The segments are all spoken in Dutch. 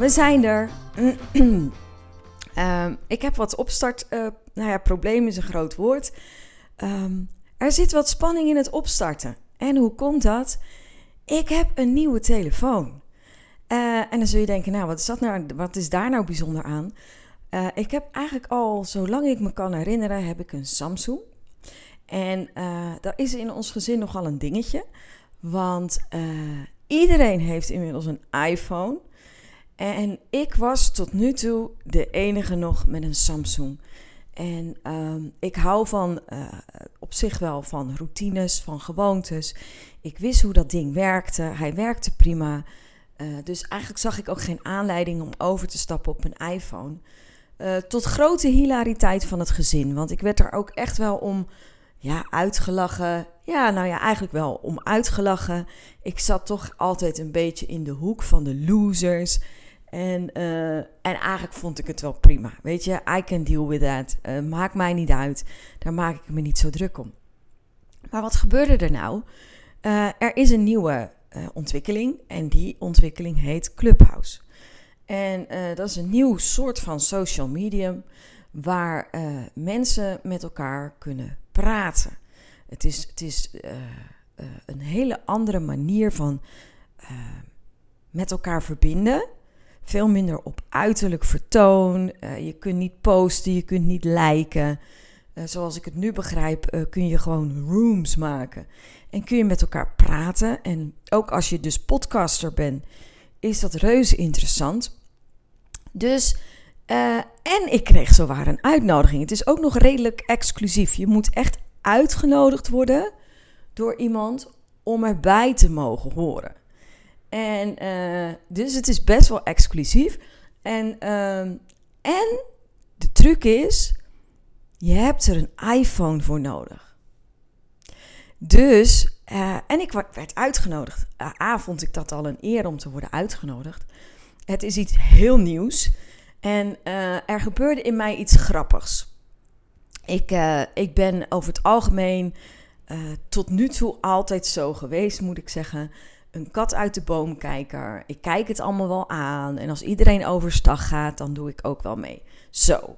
We zijn er. Ehm, ik heb wat opstart. Uh, nou ja, probleem is een groot woord. Ehm, er zit wat spanning in het opstarten. En hoe komt dat? Ik heb een nieuwe telefoon. Uh, en dan zul je denken, nou, wat is, dat nou, wat is daar nou bijzonder aan? Uh, ik heb eigenlijk al, zolang ik me kan herinneren, heb ik een Samsung. En dat is in ons gezin nogal een dingetje. Want iedereen heeft inmiddels een iPhone. En ik was tot nu toe de enige nog met een Samsung. En uh, ik hou van uh, op zich wel van routines, van gewoontes. Ik wist hoe dat ding werkte. Hij werkte prima. Uh, dus eigenlijk zag ik ook geen aanleiding om over te stappen op een iPhone. Uh, tot grote hilariteit van het gezin. Want ik werd er ook echt wel om ja, uitgelachen. Ja, nou ja, eigenlijk wel om uitgelachen. Ik zat toch altijd een beetje in de hoek van de losers. En, uh, en eigenlijk vond ik het wel prima. Weet je, I can deal with that. Uh, maakt mij niet uit. Daar maak ik me niet zo druk om. Maar wat gebeurde er nou? Uh, er is een nieuwe ontwikkeling en die ontwikkeling heet Clubhouse. En dat is een nieuw soort van social medium waar mensen met elkaar kunnen praten. Het is, het is een hele andere manier van met elkaar verbinden veel minder op uiterlijk vertoon. Uh, je kunt niet posten, je kunt niet liken. Uh, zoals ik het nu begrijp, uh, kun je gewoon rooms maken. En kun je met elkaar praten. En ook als je dus podcaster bent, is dat reuze interessant. Dus, en ik kreeg zowaar een uitnodiging. Het is ook nog redelijk exclusief. Je moet echt uitgenodigd worden door iemand om erbij te mogen horen. En uh, dus het is best wel exclusief. En, uh, en de truc is, je hebt er een iPhone voor nodig. Dus, uh, en ik werd uitgenodigd. A, vond ik dat al een eer om te worden uitgenodigd. Het is iets heel nieuws. En er gebeurde in mij iets grappigs. Ik, ik ben over het algemeen tot nu toe altijd zo geweest, moet ik zeggen een kat uit de boomkijker. Ik kijk het allemaal wel aan. En als iedereen overstag gaat, dan doe ik ook wel mee. Zo.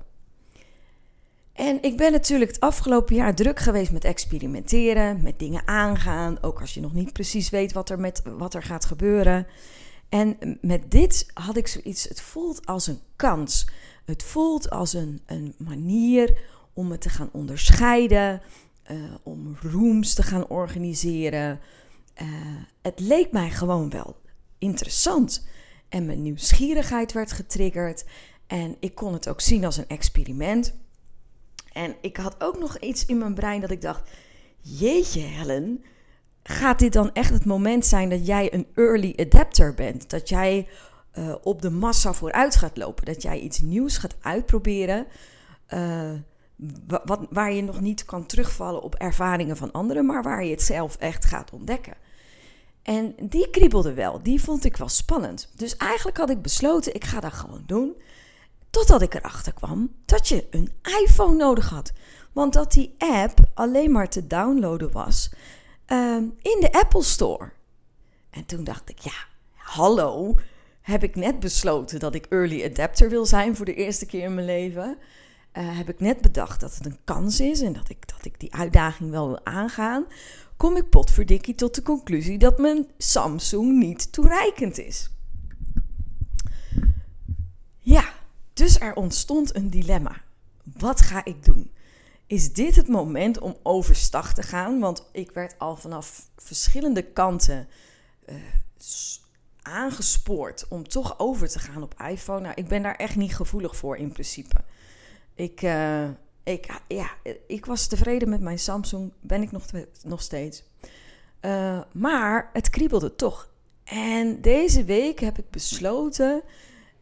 En ik ben natuurlijk het afgelopen jaar druk geweest met experimenteren, met dingen aangaan. Ook als je nog niet precies weet wat er, met, wat er gaat gebeuren. En met dit had ik zoiets, het voelt als een kans. Het voelt als een, een manier om het te gaan onderscheiden, uh, om rooms te gaan organiseren, uh, het leek mij gewoon wel interessant. En mijn nieuwsgierigheid werd getriggerd. En ik kon het ook zien als een experiment. En ik had ook nog iets in mijn brein dat ik dacht: Jeetje, Helen, gaat dit dan echt het moment zijn dat jij een early adapter bent? Dat jij uh, op de massa vooruit gaat lopen? Dat jij iets nieuws gaat uitproberen? Uh, wat, waar je nog niet kan terugvallen op ervaringen van anderen, maar waar je het zelf echt gaat ontdekken. En die kriebelde wel, die vond ik wel spannend. Dus eigenlijk had ik besloten, ik ga dat gewoon doen. Totdat ik erachter kwam dat je een iPhone nodig had. Want dat die app alleen maar te downloaden was um, in de Apple Store. En toen dacht ik, ja, hallo, heb ik net besloten dat ik early adapter wil zijn voor de eerste keer in mijn leven. Uh, heb ik net bedacht dat het een kans is en dat ik, dat ik die uitdaging wel wil aangaan kom ik potverdikkie tot de conclusie dat mijn Samsung niet toereikend is. Ja, dus er ontstond een dilemma. Wat ga ik doen? Is dit het moment om overstag te gaan? Want ik werd al vanaf verschillende kanten uh, aangespoord om toch over te gaan op iPhone. Nou, ik ben daar echt niet gevoelig voor in principe. Ik, uh, ik, ja, ik was tevreden met mijn Samsung, ben ik nog, nog steeds. Uh, maar het kriebelde toch. En deze week heb ik besloten,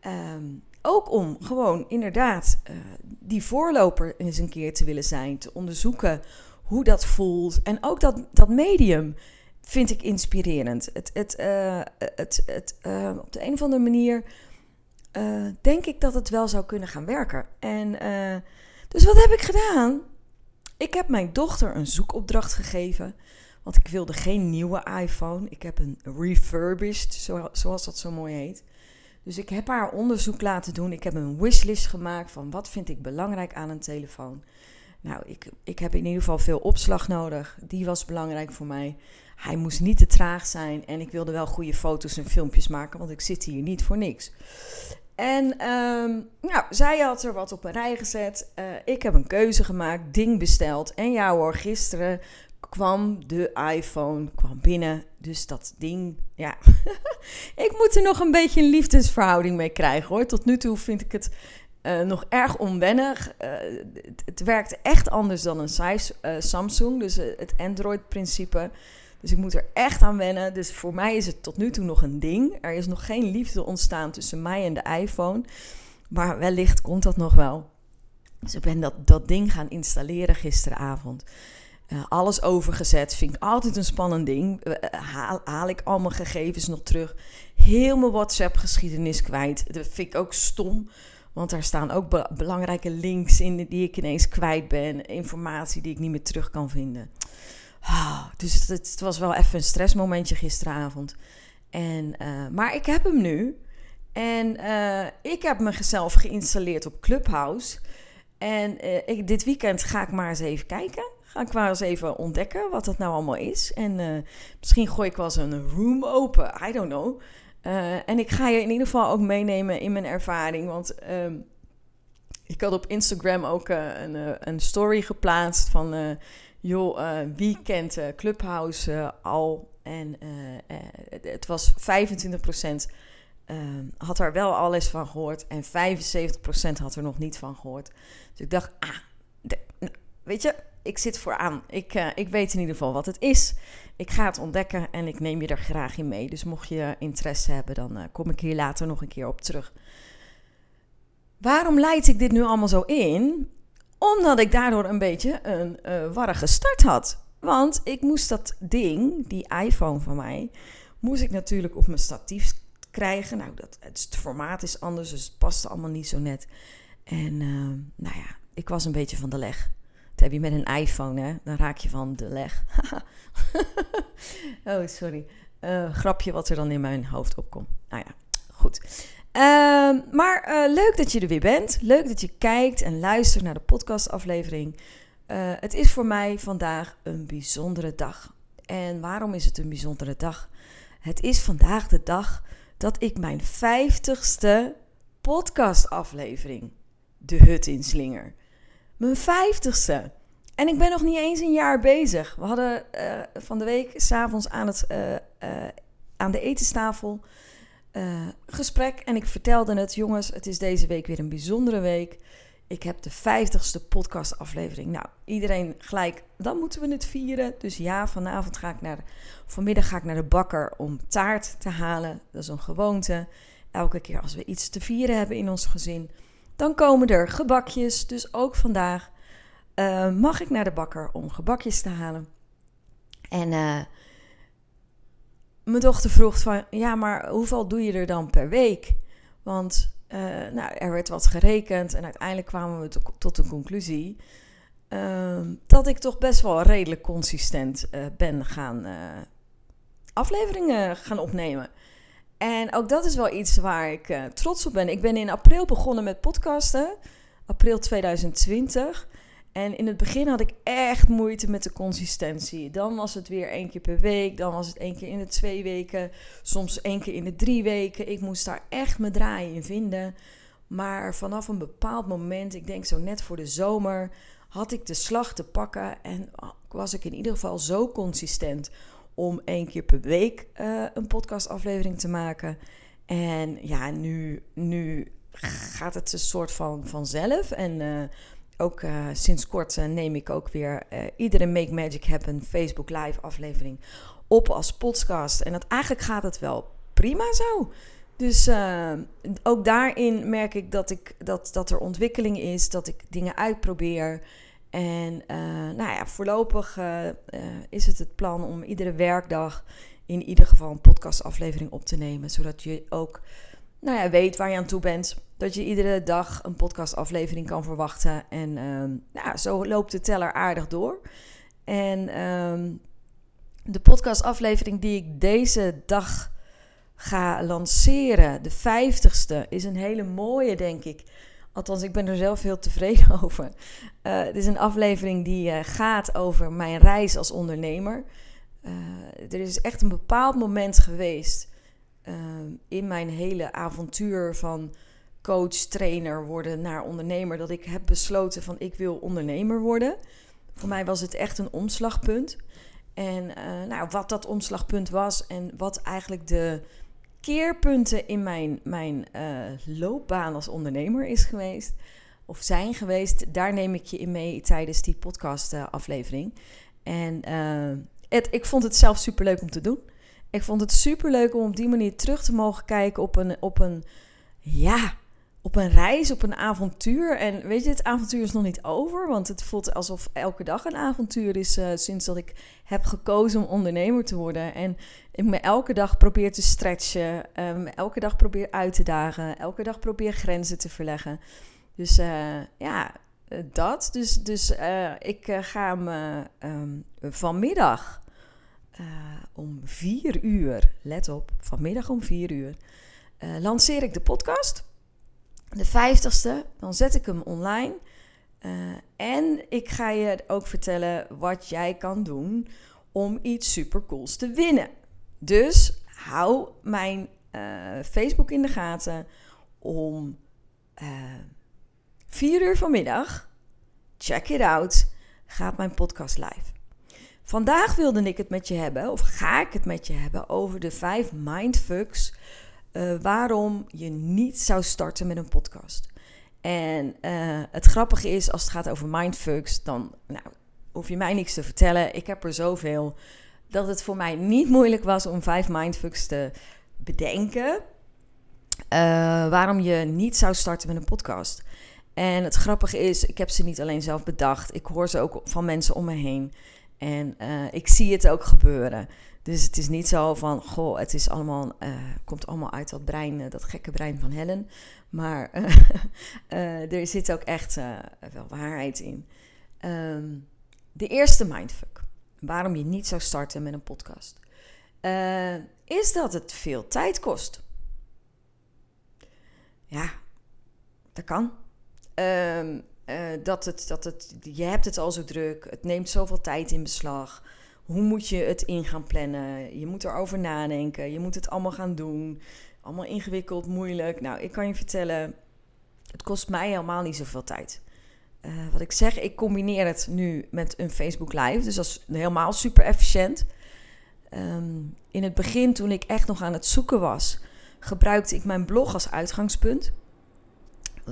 ehm, ook om gewoon inderdaad uh, die voorloper eens een keer te willen zijn, te onderzoeken hoe dat voelt. En ook dat, dat medium vind ik inspirerend. Het, het, het, het, op de een of andere manier denk ik dat het wel zou kunnen gaan werken. En dus wat heb ik gedaan? Ik heb mijn dochter een zoekopdracht gegeven. Want ik wilde geen nieuwe iPhone. Ik heb een refurbished, zoals dat zo mooi heet. Dus ik heb haar onderzoek laten doen. Ik heb een wishlist gemaakt van wat vind ik belangrijk aan een telefoon. Nou, ik, ik heb in ieder geval veel opslag nodig. Die was belangrijk voor mij. Hij moest niet te traag zijn en ik wilde wel goede foto's en filmpjes maken, want ik zit hier niet voor niks. En nou, zij had er wat op een rij gezet. Uh, ik heb een keuze gemaakt, ding besteld. En ja hoor, gisteren kwam de iPhone kwam binnen. Dus dat ding, ja. ik moet er nog een beetje een liefdesverhouding mee krijgen hoor. Tot nu toe vind ik het uh, nog erg onwennig. Uh, het, werkt echt anders dan een Samsung. Dus het Android-principe. Dus ik moet er echt aan wennen. Dus voor mij is het tot nu toe nog een ding. Er is nog geen liefde ontstaan tussen mij en de iPhone. Maar wellicht komt dat nog wel. Dus ik ben dat, dat ding gaan installeren gisteravond. Uh, alles overgezet. Vind ik altijd een spannend ding. Uh, haal, haal, ik al mijn gegevens nog terug. Heel mijn WhatsApp-geschiedenis kwijt. Dat vind ik ook stom. Want daar staan ook be belangrijke links in die ik ineens kwijt ben. Informatie die ik niet meer terug kan vinden. Ah, dus het, het, was wel even een stressmomentje gisteravond. En, uh, maar ik heb hem nu. En ik heb mezelf geïnstalleerd op Clubhouse. En ik, dit weekend ga ik maar eens even kijken ga ik maar eens even ontdekken wat dat nou allemaal is. En misschien gooi ik wel eens een room open. I don't know. En ik ga je in ieder geval ook meenemen in mijn ervaring. Want uh, ik had op Instagram ook een, een, story geplaatst van... joh, wie kent Clubhouse al? En het was 25% had er wel alles van gehoord. En 75% had er nog niet van gehoord. Dus ik dacht, ah, weet je ik zit vooraan. Ik, ik weet in ieder geval wat het is. Ik ga het ontdekken en ik neem je er graag in mee. Dus mocht je interesse hebben, dan kom ik hier later nog een keer op terug. Waarom leid ik dit nu allemaal zo in? Omdat ik daardoor een beetje een uh, warrige start had. Want ik moest dat ding, die iPhone van mij, moest ik natuurlijk op mijn statief krijgen. Nou, dat, het, formaat is anders, dus het past allemaal niet zo net. En nou ja, ik was een beetje van de leg heb je met een iPhone, hè? Dan raak je van de leg. oh, sorry. Uh, grapje wat er dan in mijn hoofd opkomt. Nou ja. Uh, maar uh, leuk dat je er weer bent. Leuk dat je kijkt en luistert naar de podcastaflevering. Uh, het is voor mij vandaag een bijzondere dag. En waarom is het een bijzondere dag? Het is vandaag de dag dat ik mijn vijftigste podcastaflevering de hut inslinger. Mijn vijftigste. En ik ben nog niet eens een jaar bezig. We hadden uh, van de week s'avonds aan, het, aan de etenstafel gesprek. En ik vertelde het, jongens, het is deze week weer een bijzondere week. Ik heb de vijftigste podcastaflevering. Nou, iedereen gelijk, dan moeten we het vieren. Dus ja, vanavond ga ik naar, vanmiddag ga ik naar de bakker om taart te halen. Dat is een gewoonte. Elke keer als we iets te vieren hebben in ons gezin dan komen er gebakjes, dus ook vandaag uh, mag ik naar de bakker om gebakjes te halen. En uh, mijn dochter vroeg van, ja, maar hoeveel doe je er dan per week? Want uh, nou, er werd wat gerekend en uiteindelijk kwamen we tot de conclusie ehm, dat ik toch best wel redelijk consistent ben gaan afleveringen gaan opnemen. En ook dat is wel iets waar ik trots op ben. Ik ben in april begonnen met podcasten, april 2020. En in het begin had ik echt moeite met de consistentie. Dan was het weer één keer per week, dan was het één keer in de twee weken, soms één keer in de drie weken. Ik moest daar echt mijn draaien in vinden. Maar vanaf een bepaald moment, ik denk zo net voor de zomer, had ik de slag te pakken en was ik in ieder geval zo consistent om één keer per week uh, een podcastaflevering te maken. En ja, nu, nu gaat het een soort van vanzelf. En uh, ook uh, sinds kort neem ik ook weer iedere Make Magic Happen Facebook Live aflevering op als podcast. En dat eigenlijk gaat het wel prima zo. Dus ook daarin merk ik dat, ik dat, dat er ontwikkeling is, dat ik dingen uitprobeer. En nou ja, voorlopig is het het plan om iedere werkdag in ieder geval een podcastaflevering op te nemen. Zodat je ook nou ja, weet waar je aan toe bent. Dat je iedere dag een podcastaflevering kan verwachten. En nou, zo loopt de teller aardig door. En um, de podcastaflevering die ik deze dag ga lanceren, de vijftigste, is een hele mooie, denk ik. Althans, ik ben er zelf heel tevreden over. Uh, het is een aflevering die uh, gaat over mijn reis als ondernemer. Uh, er is echt een bepaald moment geweest in mijn hele avontuur van coach, trainer worden naar ondernemer, dat ik heb besloten van ik wil ondernemer worden. Voor mij was het echt een omslagpunt. En nou, wat dat omslagpunt was en wat eigenlijk de keerpunten in mijn, mijn uh, loopbaan als ondernemer is geweest. Of zijn geweest. Daar neem ik je in mee tijdens die podcast-aflevering. en uh, het, ik vond het zelf super leuk om te doen. Ik vond het super leuk om op die manier terug te mogen kijken op een, op een ja, op een reis, op een avontuur. En weet je, het avontuur is nog niet over, want het voelt alsof elke dag een avontuur is uh, sinds dat ik heb gekozen om ondernemer te worden. En ik me elke dag probeer te stretchen, um, elke dag probeer uit te dagen, elke dag probeer grenzen te verleggen. Dus uh, ja, uh, dat. Dus, dus ik ga hem um, vanmiddag om vier uur, let op, vanmiddag om vier uur, lanceer ik de podcast de vijftigste, dan zet ik hem online. Uh, en ik ga je ook vertellen wat jij kan doen om iets supercools te winnen. Dus hou mijn Facebook in de gaten om vier uur vanmiddag. Check it out. Gaat mijn podcast live. Vandaag wilde ik het met je hebben, of ga ik het met je hebben, over de vijf mindfucks uh, waarom je niet zou starten met een podcast. En uh, het grappige is, als het gaat over mindfucks, dan nou, hoef je mij niks te vertellen. Ik heb er zoveel dat het voor mij niet moeilijk was om vijf mindfucks te bedenken. Uh, waarom je niet zou starten met een podcast. En het grappige is, ik heb ze niet alleen zelf bedacht. Ik hoor ze ook van mensen om me heen. En ik zie het ook gebeuren. Dus het is niet zo van, goh, het is allemaal, uh, komt allemaal uit dat brein, uh, dat gekke brein van Helen. Maar er zit ook echt wel waarheid in. Um, de eerste mindfuck, waarom je niet zou starten met een podcast, is dat het veel tijd kost. Ja, dat kan. Um, dat het, dat het, je hebt het al zo druk, het neemt zoveel tijd in beslag hoe moet je het in gaan plannen? Je moet erover nadenken. Je moet het allemaal gaan doen. Allemaal ingewikkeld, moeilijk. Nou, ik kan je vertellen, het kost mij helemaal niet zoveel tijd. Uh, wat ik zeg, ik combineer het nu met een Facebook Live. Dus dat is helemaal super efficiënt. Um, in het begin, toen ik echt nog aan het zoeken was, gebruikte ik mijn blog als uitgangspunt.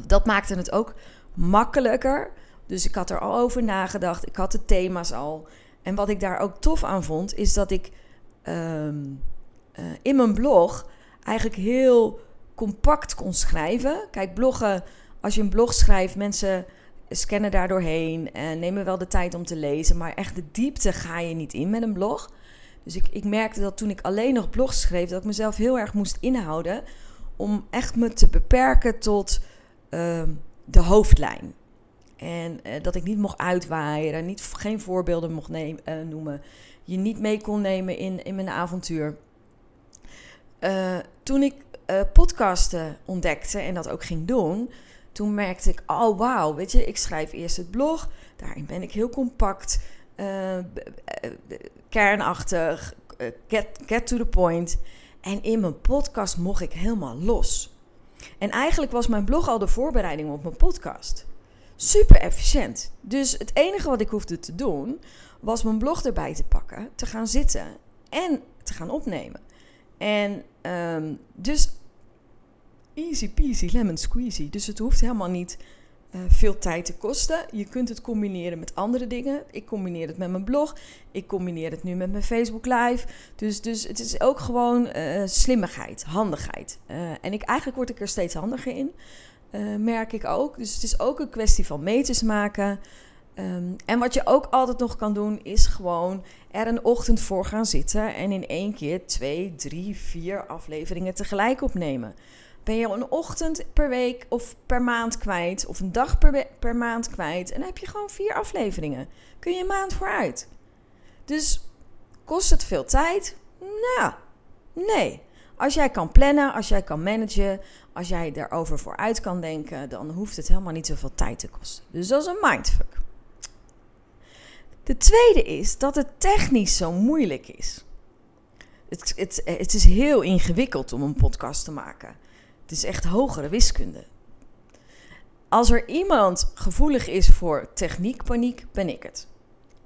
Dat maakte het ook makkelijker. Dus ik had er al over nagedacht. Ik had de thema's al. En wat ik daar ook tof aan vond, is dat ik um, uh, in mijn blog eigenlijk heel compact kon schrijven. Kijk, bloggen, als je een blog schrijft, mensen scannen daar doorheen en nemen wel de tijd om te lezen, maar echt de diepte ga je niet in met een blog. Dus ik, ik merkte dat toen ik alleen nog blogs schreef, dat ik mezelf heel erg moest inhouden om echt me te beperken tot uh, de hoofdlijn. En uh, dat ik niet mocht uitwaaien, niet, geen voorbeelden mocht nemen, uh, noemen. Je niet mee kon nemen in, in mijn avontuur. Uh, toen ik podcasten ontdekte en dat ook ging doen, toen merkte ik, oh wauw, weet je, ik schrijf eerst het blog. Daarin ben ik heel compact, kernachtig, get, get to the point. En in mijn podcast mocht ik helemaal los. En eigenlijk was mijn blog al de voorbereiding op mijn podcast super efficiënt. Dus het enige wat ik hoefde te doen was mijn blog erbij te pakken, te gaan zitten en te gaan opnemen. En um, dus easy peasy lemon squeezy. Dus het hoeft helemaal niet eh, veel tijd te kosten. Je kunt het combineren met andere dingen. Ik combineer het met mijn blog. Ik combineer het nu met mijn Facebook Live. Dus, dus het is ook gewoon uh, slimmigheid, handigheid. Uh, en ik, eigenlijk word ik er steeds handiger in. merk ik ook. Dus het is ook een kwestie van meters maken. Um, en wat je ook altijd nog kan doen, is gewoon er een ochtend voor gaan zitten en in één keer twee, drie, vier afleveringen tegelijk opnemen. Ben je een ochtend per week of per maand kwijt, of een dag per, per maand kwijt, en dan heb je gewoon vier afleveringen. Kun je een maand vooruit. Dus kost het veel tijd? Nou, nee. Als jij kan plannen, als jij kan managen, als jij daarover vooruit kan denken, dan hoeft het helemaal niet zoveel tijd te kosten. Dus dat is een mindfuck. De tweede is dat het technisch zo moeilijk is. Het, het, het is heel ingewikkeld om een podcast te maken. Het is echt hogere wiskunde. Als er iemand gevoelig is voor techniekpaniek, ben ik het.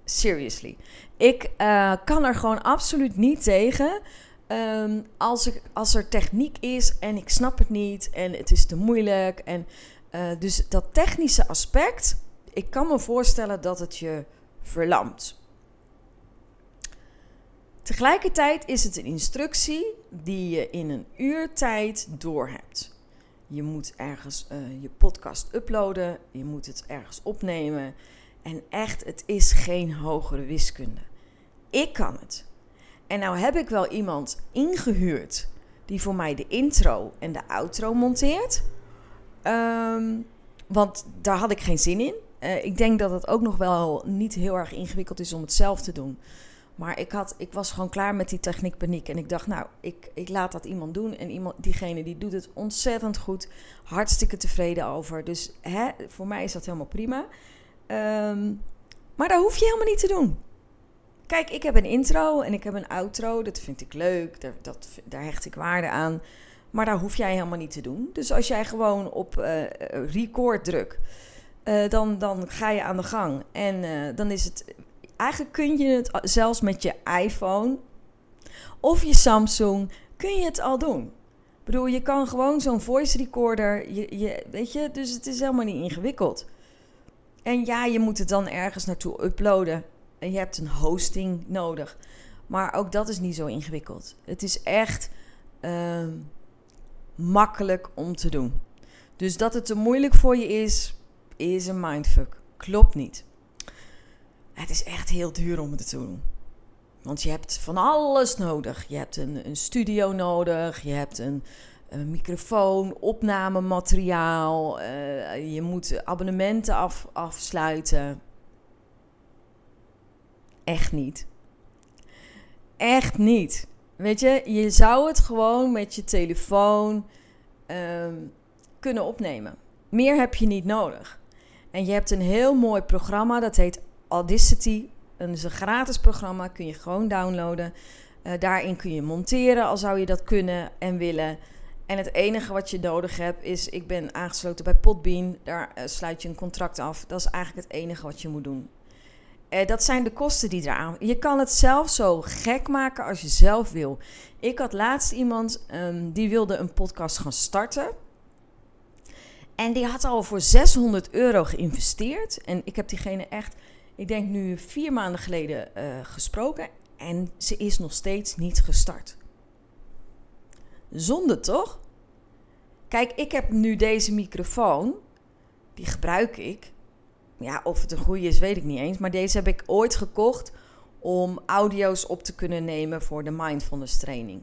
Seriously. Ik uh, kan er gewoon absoluut niet tegen. Um, als, ik, als er techniek is en ik snap het niet en het is te moeilijk. En, uh, dus dat technische aspect, ik kan me voorstellen dat het je verlamt. Tegelijkertijd is het een instructie die je in een uur tijd doorhebt. Je moet ergens uh, je podcast uploaden, je moet het ergens opnemen. En echt, het is geen hogere wiskunde. Ik kan het. En nou heb ik wel iemand ingehuurd die voor mij de intro en de outro monteert. Um, want daar had ik geen zin in. Uh, ik denk dat het ook nog wel niet heel erg ingewikkeld is om het zelf te doen. Maar ik, had, ik was gewoon klaar met die techniek paniek. En ik dacht, nou, ik, ik laat dat iemand doen. En iemand, diegene die doet het ontzettend goed. Hartstikke tevreden over. Dus hè, voor mij is dat helemaal prima. Um, maar dat hoef je helemaal niet te doen. Kijk, ik heb een intro en ik heb een outro. Dat vind ik leuk. Daar, dat, daar hecht ik waarde aan. Maar daar hoef jij helemaal niet te doen. Dus als jij gewoon op uh, record drukt uh, dan, dan ga je aan de gang. En uh, dan is het. Eigenlijk kun je het zelfs met je iPhone of je Samsung kun je het al doen. Ik bedoel, je kan gewoon zo'n voice recorder. Je, je, weet je, dus het is helemaal niet ingewikkeld. En ja, je moet het dan ergens naartoe uploaden. En je hebt een hosting nodig. Maar ook dat is niet zo ingewikkeld. Het is echt uh, makkelijk om te doen. Dus dat het te moeilijk voor je is, is een mindfuck. Klopt niet. Het is echt heel duur om het te doen. Want je hebt van alles nodig. Je hebt een, een studio nodig. Je hebt een, een microfoon, opnamemateriaal. Uh, je moet abonnementen af, afsluiten. Echt niet. Echt niet. Weet je, je zou het gewoon met je telefoon um, kunnen opnemen. Meer heb je niet nodig. En je hebt een heel mooi programma, dat heet Audacity. Dat is een gratis programma, kun je gewoon downloaden. Uh, daarin kun je monteren, al zou je dat kunnen en willen. En het enige wat je nodig hebt is, ik ben aangesloten bij Podbean. Daar uh, sluit je een contract af. Dat is eigenlijk het enige wat je moet doen. Uh, dat zijn de kosten die eraan. Je kan het zelf zo gek maken als je zelf wil. Ik had laatst iemand um, die wilde een podcast gaan starten. En die had al voor 600 euro geïnvesteerd. En ik heb diegene echt, ik denk nu vier maanden geleden uh, gesproken. En ze is nog steeds niet gestart. Zonde toch? Kijk, ik heb nu deze microfoon. Die gebruik ik. Ja, of het een goede is, weet ik niet eens. Maar deze heb ik ooit gekocht om audio's op te kunnen nemen voor de mindfulness training.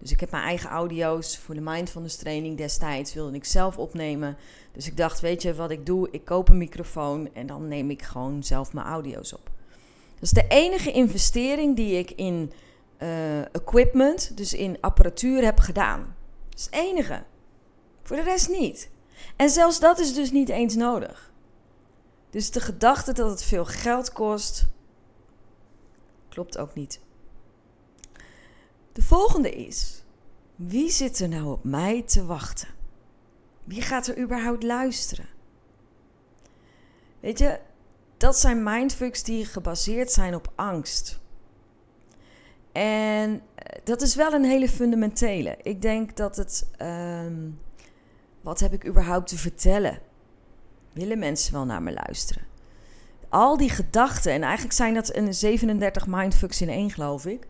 Dus ik heb mijn eigen audio's voor de mindfulness training destijds wilde ik zelf opnemen. Dus ik dacht, weet je wat ik doe? Ik koop een microfoon en dan neem ik gewoon zelf mijn audio's op. Dat is de enige investering die ik in uh, equipment, dus in apparatuur heb gedaan. Dat is het enige. Voor de rest niet. En zelfs dat is dus niet eens nodig. Dus de gedachte dat het veel geld kost, klopt ook niet. De volgende is: wie zit er nou op mij te wachten? Wie gaat er überhaupt luisteren? Weet je, dat zijn mindfucks die gebaseerd zijn op angst. En eh, dat is wel een hele fundamentele. Ik denk dat het. Um, wat heb ik überhaupt te vertellen? Willen mensen wel naar me luisteren? Al die gedachten, en eigenlijk zijn dat een 37 mindfucks in één, geloof ik.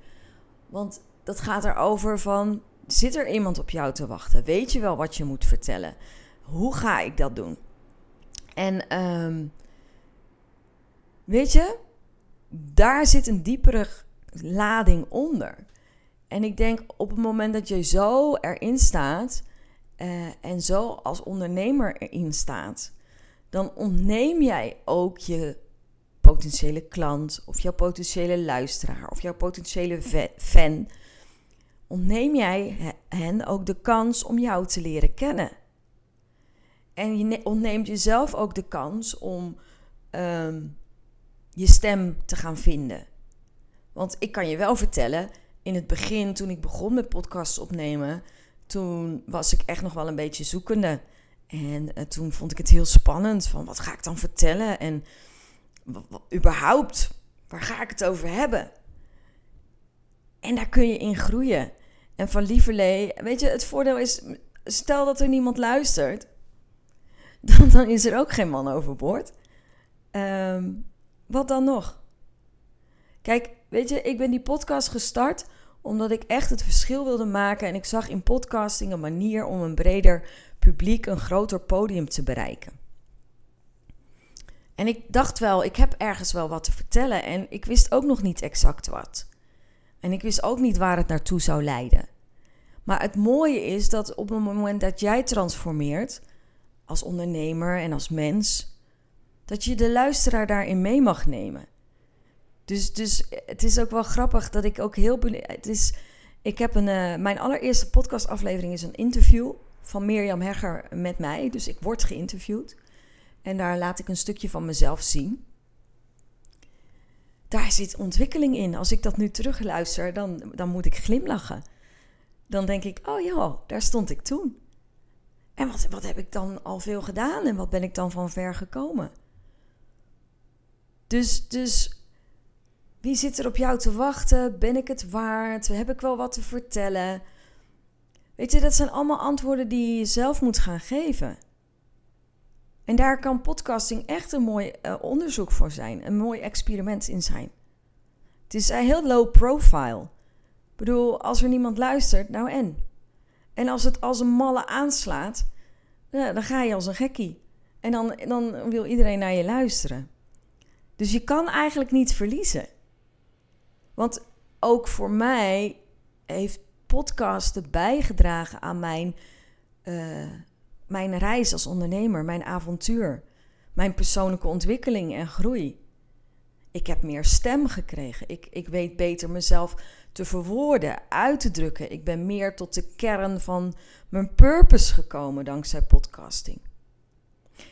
Want dat gaat erover van, zit er iemand op jou te wachten? Weet je wel wat je moet vertellen? Hoe ga ik dat doen? En um, weet je, daar zit een diepere lading onder. En ik denk op het moment dat je zo erin staat uh, en zo als ondernemer erin staat, dan ontneem jij ook je potentiële klant of jouw potentiële luisteraar of jouw potentiële fan, ontneem jij hen ook de kans om jou te leren kennen. En je ontneemt jezelf ook de kans om um, je stem te gaan vinden. Want ik kan je wel vertellen, in het begin, toen ik begon met podcasts opnemen, toen was ik echt nog wel een beetje zoekende. En uh, toen vond ik het heel spannend van wat ga ik dan vertellen en überhaupt, waar ga ik het over hebben? En daar kun je in groeien. En van lieverlee, weet je, het voordeel is, stel dat er niemand luistert, dan, dan is er ook geen man overboord. Um, wat dan nog? Kijk, weet je, ik ben die podcast gestart omdat ik echt het verschil wilde maken. En ik zag in podcasting een manier om een breder publiek een groter podium te bereiken. En ik dacht wel, ik heb ergens wel wat te vertellen. En ik wist ook nog niet exact wat. En ik wist ook niet waar het naartoe zou leiden. Maar het mooie is dat op het moment dat jij transformeert, als ondernemer en als mens, dat je de luisteraar daarin mee mag nemen. Dus, dus het is ook wel grappig dat ik ook heel Het is, ik heb een, uh, mijn allereerste podcastaflevering is een interview van Mirjam Hegger met mij. Dus ik word geïnterviewd. En daar laat ik een stukje van mezelf zien. Daar zit ontwikkeling in. Als ik dat nu terugluister, dan, dan moet ik glimlachen. Dan denk ik, oh ja, daar stond ik toen. En wat, wat heb ik dan al veel gedaan en wat ben ik dan van ver gekomen? Dus, dus wie zit er op jou te wachten? Ben ik het waard? Heb ik wel wat te vertellen? Weet je, dat zijn allemaal antwoorden die je zelf moet gaan geven. En daar kan podcasting echt een mooi uh, onderzoek voor zijn, een mooi experiment in zijn. Het is uh, heel low profile. Ik bedoel, als er niemand luistert, nou en? En als het als een malle aanslaat, dan ga je als een gekkie. En dan, dan wil iedereen naar je luisteren. Dus je kan eigenlijk niet verliezen. Want ook voor mij heeft podcasten bijgedragen aan mijn, uh, mijn reis als ondernemer, mijn avontuur, mijn persoonlijke ontwikkeling en groei. Ik heb meer stem gekregen. Ik, ik weet beter mezelf te verwoorden, uit te drukken. Ik ben meer tot de kern van mijn purpose gekomen dankzij podcasting.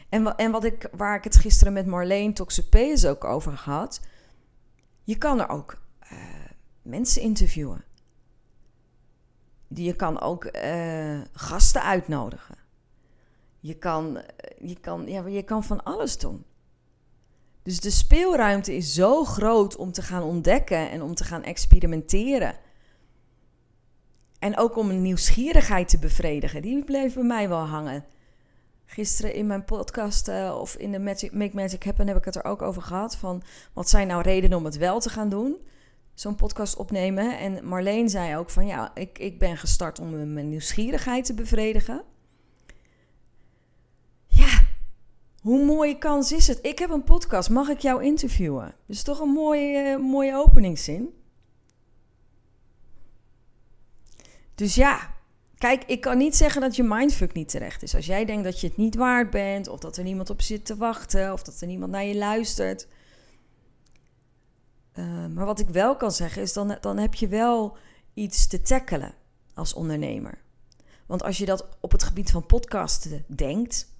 En, en wat ik, waar ik het gisteren met Marleen Toxopeus ook over had. Je kan er ook uh, mensen interviewen. Je kan ook uh, gasten uitnodigen. Je kan, je, kan, ja, je kan van alles doen. Dus de speelruimte is zo groot om te gaan ontdekken en om te gaan experimenteren. En ook om een nieuwsgierigheid te bevredigen. Die bleef bij mij wel hangen. Gisteren in mijn podcast uh, of in de Make Magic Happen heb ik het er ook over gehad. Van wat zijn nou redenen om het wel te gaan doen? Zo'n podcast opnemen. En Marleen zei ook van ja, ik, ik ben gestart om mijn nieuwsgierigheid te bevredigen. Ja, hoe mooie kans is het? Ik heb een podcast, mag ik jou interviewen? Dus toch een mooie, uh, mooie openingszin. Dus ja, Kijk, ik kan niet zeggen dat je mindfuck niet terecht is. Als jij denkt dat je het niet waard bent, of dat er niemand op zit te wachten, of dat er niemand naar je luistert. Uh, maar wat ik wel kan zeggen is, dan, dan heb je wel iets te tackelen als ondernemer. Want als je dat op het gebied van podcasten denkt,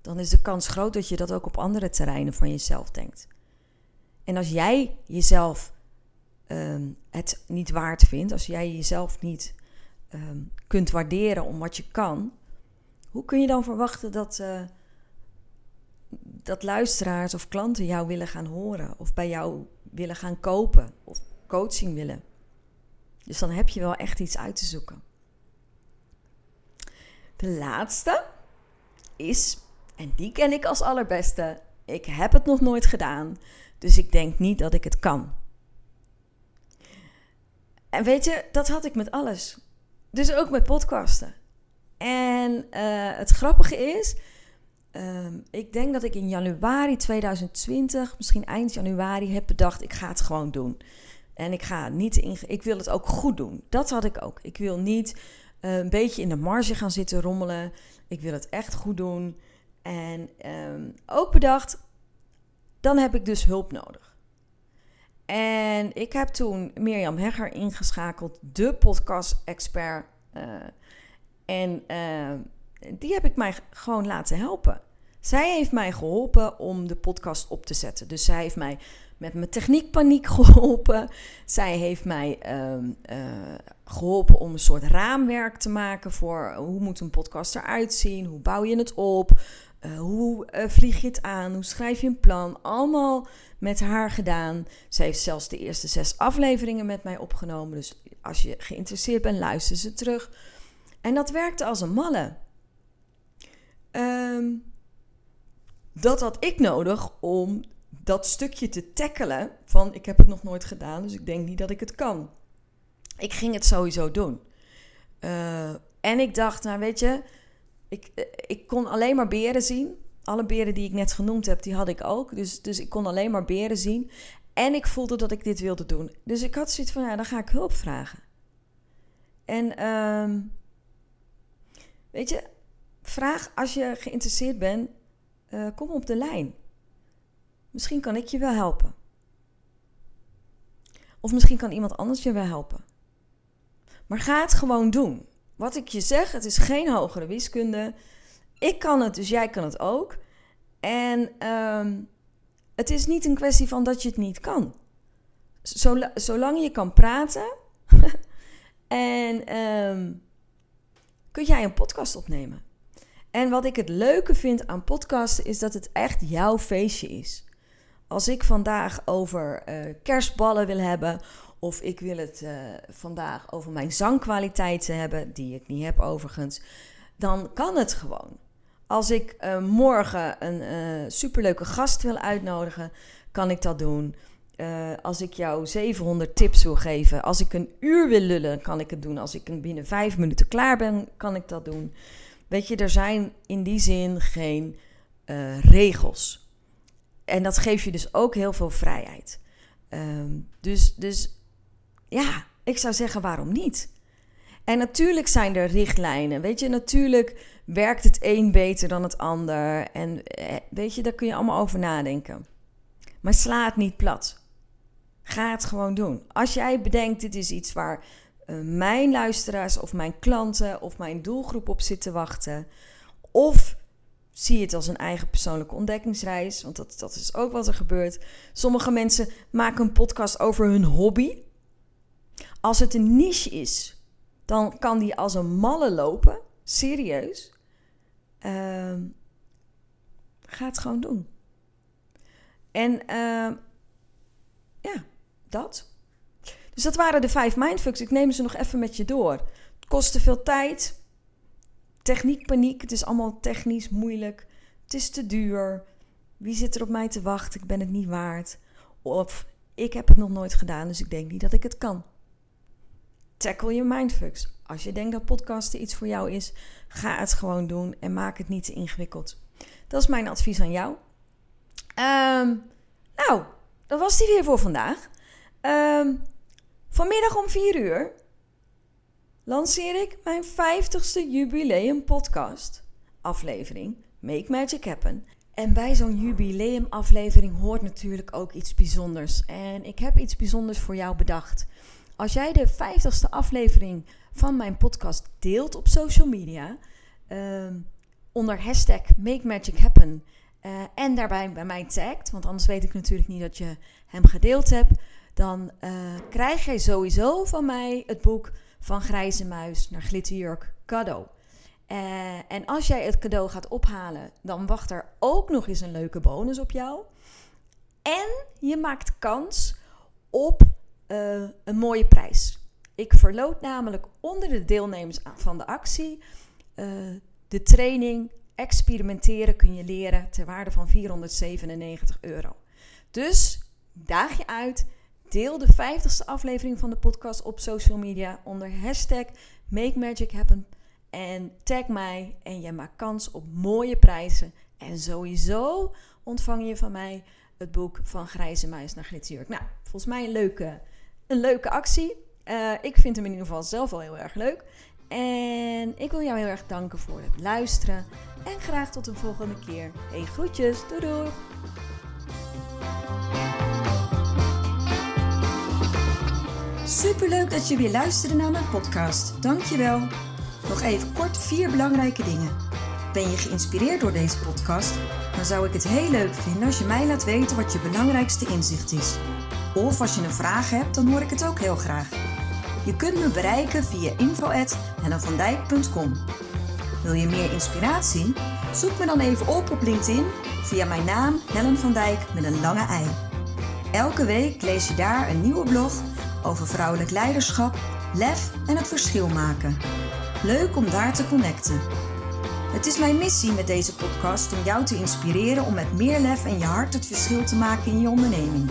dan is de kans groot dat je dat ook op andere terreinen van jezelf denkt. En als jij jezelf um, het niet waard vindt, als jij jezelf niet um, kunt waarderen om wat je kan, hoe kun je dan verwachten dat, uh, dat luisteraars of klanten jou willen gaan horen of bij jou willen gaan kopen of coaching willen? Dus dan heb je wel echt iets uit te zoeken. De laatste is En die ken ik als allerbeste. Ik heb het nog nooit gedaan, dus ik denk niet dat ik het kan. En weet je, dat had ik met alles. Dus ook met podcasten. En uh, het grappige is, um, ik denk dat ik in januari 2020, misschien eind januari, heb bedacht: ik ga het gewoon doen. En ik ga niet in, ik wil het ook goed doen. Dat had ik ook. Ik wil niet uh, een beetje in de marge gaan zitten rommelen. Ik wil het echt goed doen. En um, ook bedacht, dan heb ik dus hulp nodig. En ik heb toen Mirjam Hegger ingeschakeld, de podcast-expert. Uh, en uh, die heb ik mij gewoon laten helpen. Zij heeft mij geholpen om de podcast op te zetten. Dus zij heeft mij met mijn techniekpaniek geholpen. Zij heeft mij uh, uh, geholpen om een soort raamwerk te maken voor hoe moet een podcast eruit zien, hoe bouw je het op, uh, hoe vlieg je het aan, hoe schrijf je een plan. Allemaal met haar gedaan. Zij heeft zelfs de eerste zes afleveringen met mij opgenomen. Dus als je geïnteresseerd bent, luister ze terug. En dat werkte als een malle. Um, dat had ik nodig om dat stukje te tackelen van ik heb het nog nooit gedaan, dus ik denk niet dat ik het kan. Ik ging het sowieso doen. Uh, en ik dacht, nou weet je, ik, eh, ik kon alleen maar beren zien. Alle beren die ik net genoemd heb, die had ik ook. Dus, dus ik kon alleen maar beren zien. En ik voelde dat ik dit wilde doen. Dus ik had zoiets van, ja, dan ga ik hulp vragen. En um, weet je, vraag als je geïnteresseerd bent, uh, kom op de lijn. Misschien kan ik je wel helpen. Of misschien kan iemand anders je wel helpen. Maar ga het gewoon doen. Wat ik je zeg, het is geen hogere wiskunde. Ik kan het, dus jij kan het ook. En um, het is niet een kwestie van dat je het niet kan. zolang je kan praten en um, kun jij een podcast opnemen. En wat ik het leuke vind aan podcasten is dat het echt jouw feestje is. Als ik vandaag over uh, kerstballen wil hebben, of ik wil het uh, vandaag over mijn zangkwaliteiten hebben, die ik niet heb overigens, dan kan het gewoon. Als ik uh, morgen een superleuke gast wil uitnodigen, kan ik dat doen. als ik jou 700 tips wil geven, als ik een uur wil lullen, kan ik het doen. Als ik binnen vijf minuten klaar ben, kan ik dat doen. Weet je, er zijn in die zin geen regels. En dat geeft je dus ook heel veel vrijheid. Um, dus, dus ja, ik zou zeggen, waarom niet? En natuurlijk zijn er richtlijnen. Weet je, natuurlijk werkt het een beter dan het ander. En eh, weet je, daar kun je allemaal over nadenken. Maar sla het niet plat. Ga het gewoon doen. Als jij bedenkt, dit is iets waar uh, mijn luisteraars of mijn klanten of mijn doelgroep op zit te wachten. Of zie het als een eigen persoonlijke ontdekkingsreis, want dat, dat is ook wat er gebeurt. Sommige mensen maken een podcast over hun hobby. Als het een niche is, dan kan die als een malle lopen. Serieus. Uh, ga het gewoon doen. En uh, ja, dat. Dus dat waren de vijf mindfucks. Ik neem ze nog even met je door. Het kostte veel tijd. Techniek, paniek. Het is allemaal technisch moeilijk. Het is te duur. Wie zit er op mij te wachten? Ik ben het niet waard. Of ik heb het nog nooit gedaan, dus ik denk niet dat ik het kan. Tackle je mindfucks. Als je denkt dat podcasten iets voor jou is, ga het gewoon doen en maak het niet te ingewikkeld. Dat is mijn advies aan jou. Um, nou, dat was die weer voor vandaag. Um, Vanmiddag om 4 uur lanceer ik mijn 50ste jubileum podcast aflevering Make Magic Happen. En bij zo'n jubileumaflevering hoort natuurlijk ook iets bijzonders. En ik heb iets bijzonders voor jou bedacht. Als jij de 50ste aflevering van mijn podcast deelt op social media, uh, onder hashtag Make Magic Happen, uh, en daarbij bij mij tagt, want anders weet ik natuurlijk niet dat je hem gedeeld hebt dan uh, krijg jij sowieso van mij het boek Van Grijze Muis naar Glitterjurk cadeau. Uh, en als jij het cadeau gaat ophalen, dan wacht er ook nog eens een leuke bonus op jou. En je maakt kans op uh, een mooie prijs. Ik verloot namelijk onder de deelnemers van de actie de training experimenteren kun je leren ter waarde van 497 euro. Dus daag je uit. Deel de 50ste aflevering van de podcast op social media onder hashtag Make Magic Happen. En tag mij en je maakt kans op mooie prijzen. En sowieso ontvang je van mij het boek Van Grijze Muis naar Glitterjurk. Nou, volgens mij een leuke, een leuke actie. Uh, ik vind hem in ieder geval zelf wel heel erg leuk. En ik wil jou heel erg danken voor het luisteren. En graag tot de volgende keer. Hey, groetjes. Doei doei. Superleuk dat je weer luisterde naar mijn podcast. Dankjewel. Nog even kort vier belangrijke dingen. Ben je geïnspireerd door deze podcast? Dan zou ik het heel leuk vinden als je mij laat weten wat je belangrijkste inzicht is. Of als je een vraag hebt, dan hoor ik het ook heel graag. Je kunt me bereiken via info.hennavandijk.com. Wil je meer inspiratie? Zoek me dan even op op LinkedIn via mijn naam Helen van Dijk met een lange ei. Elke week lees je daar een nieuwe blog over vrouwelijk leiderschap, lef en het verschil maken. Leuk om daar te connecten. Het is mijn missie met deze podcast om jou te inspireren om met meer lef en je hart het verschil te maken in je onderneming.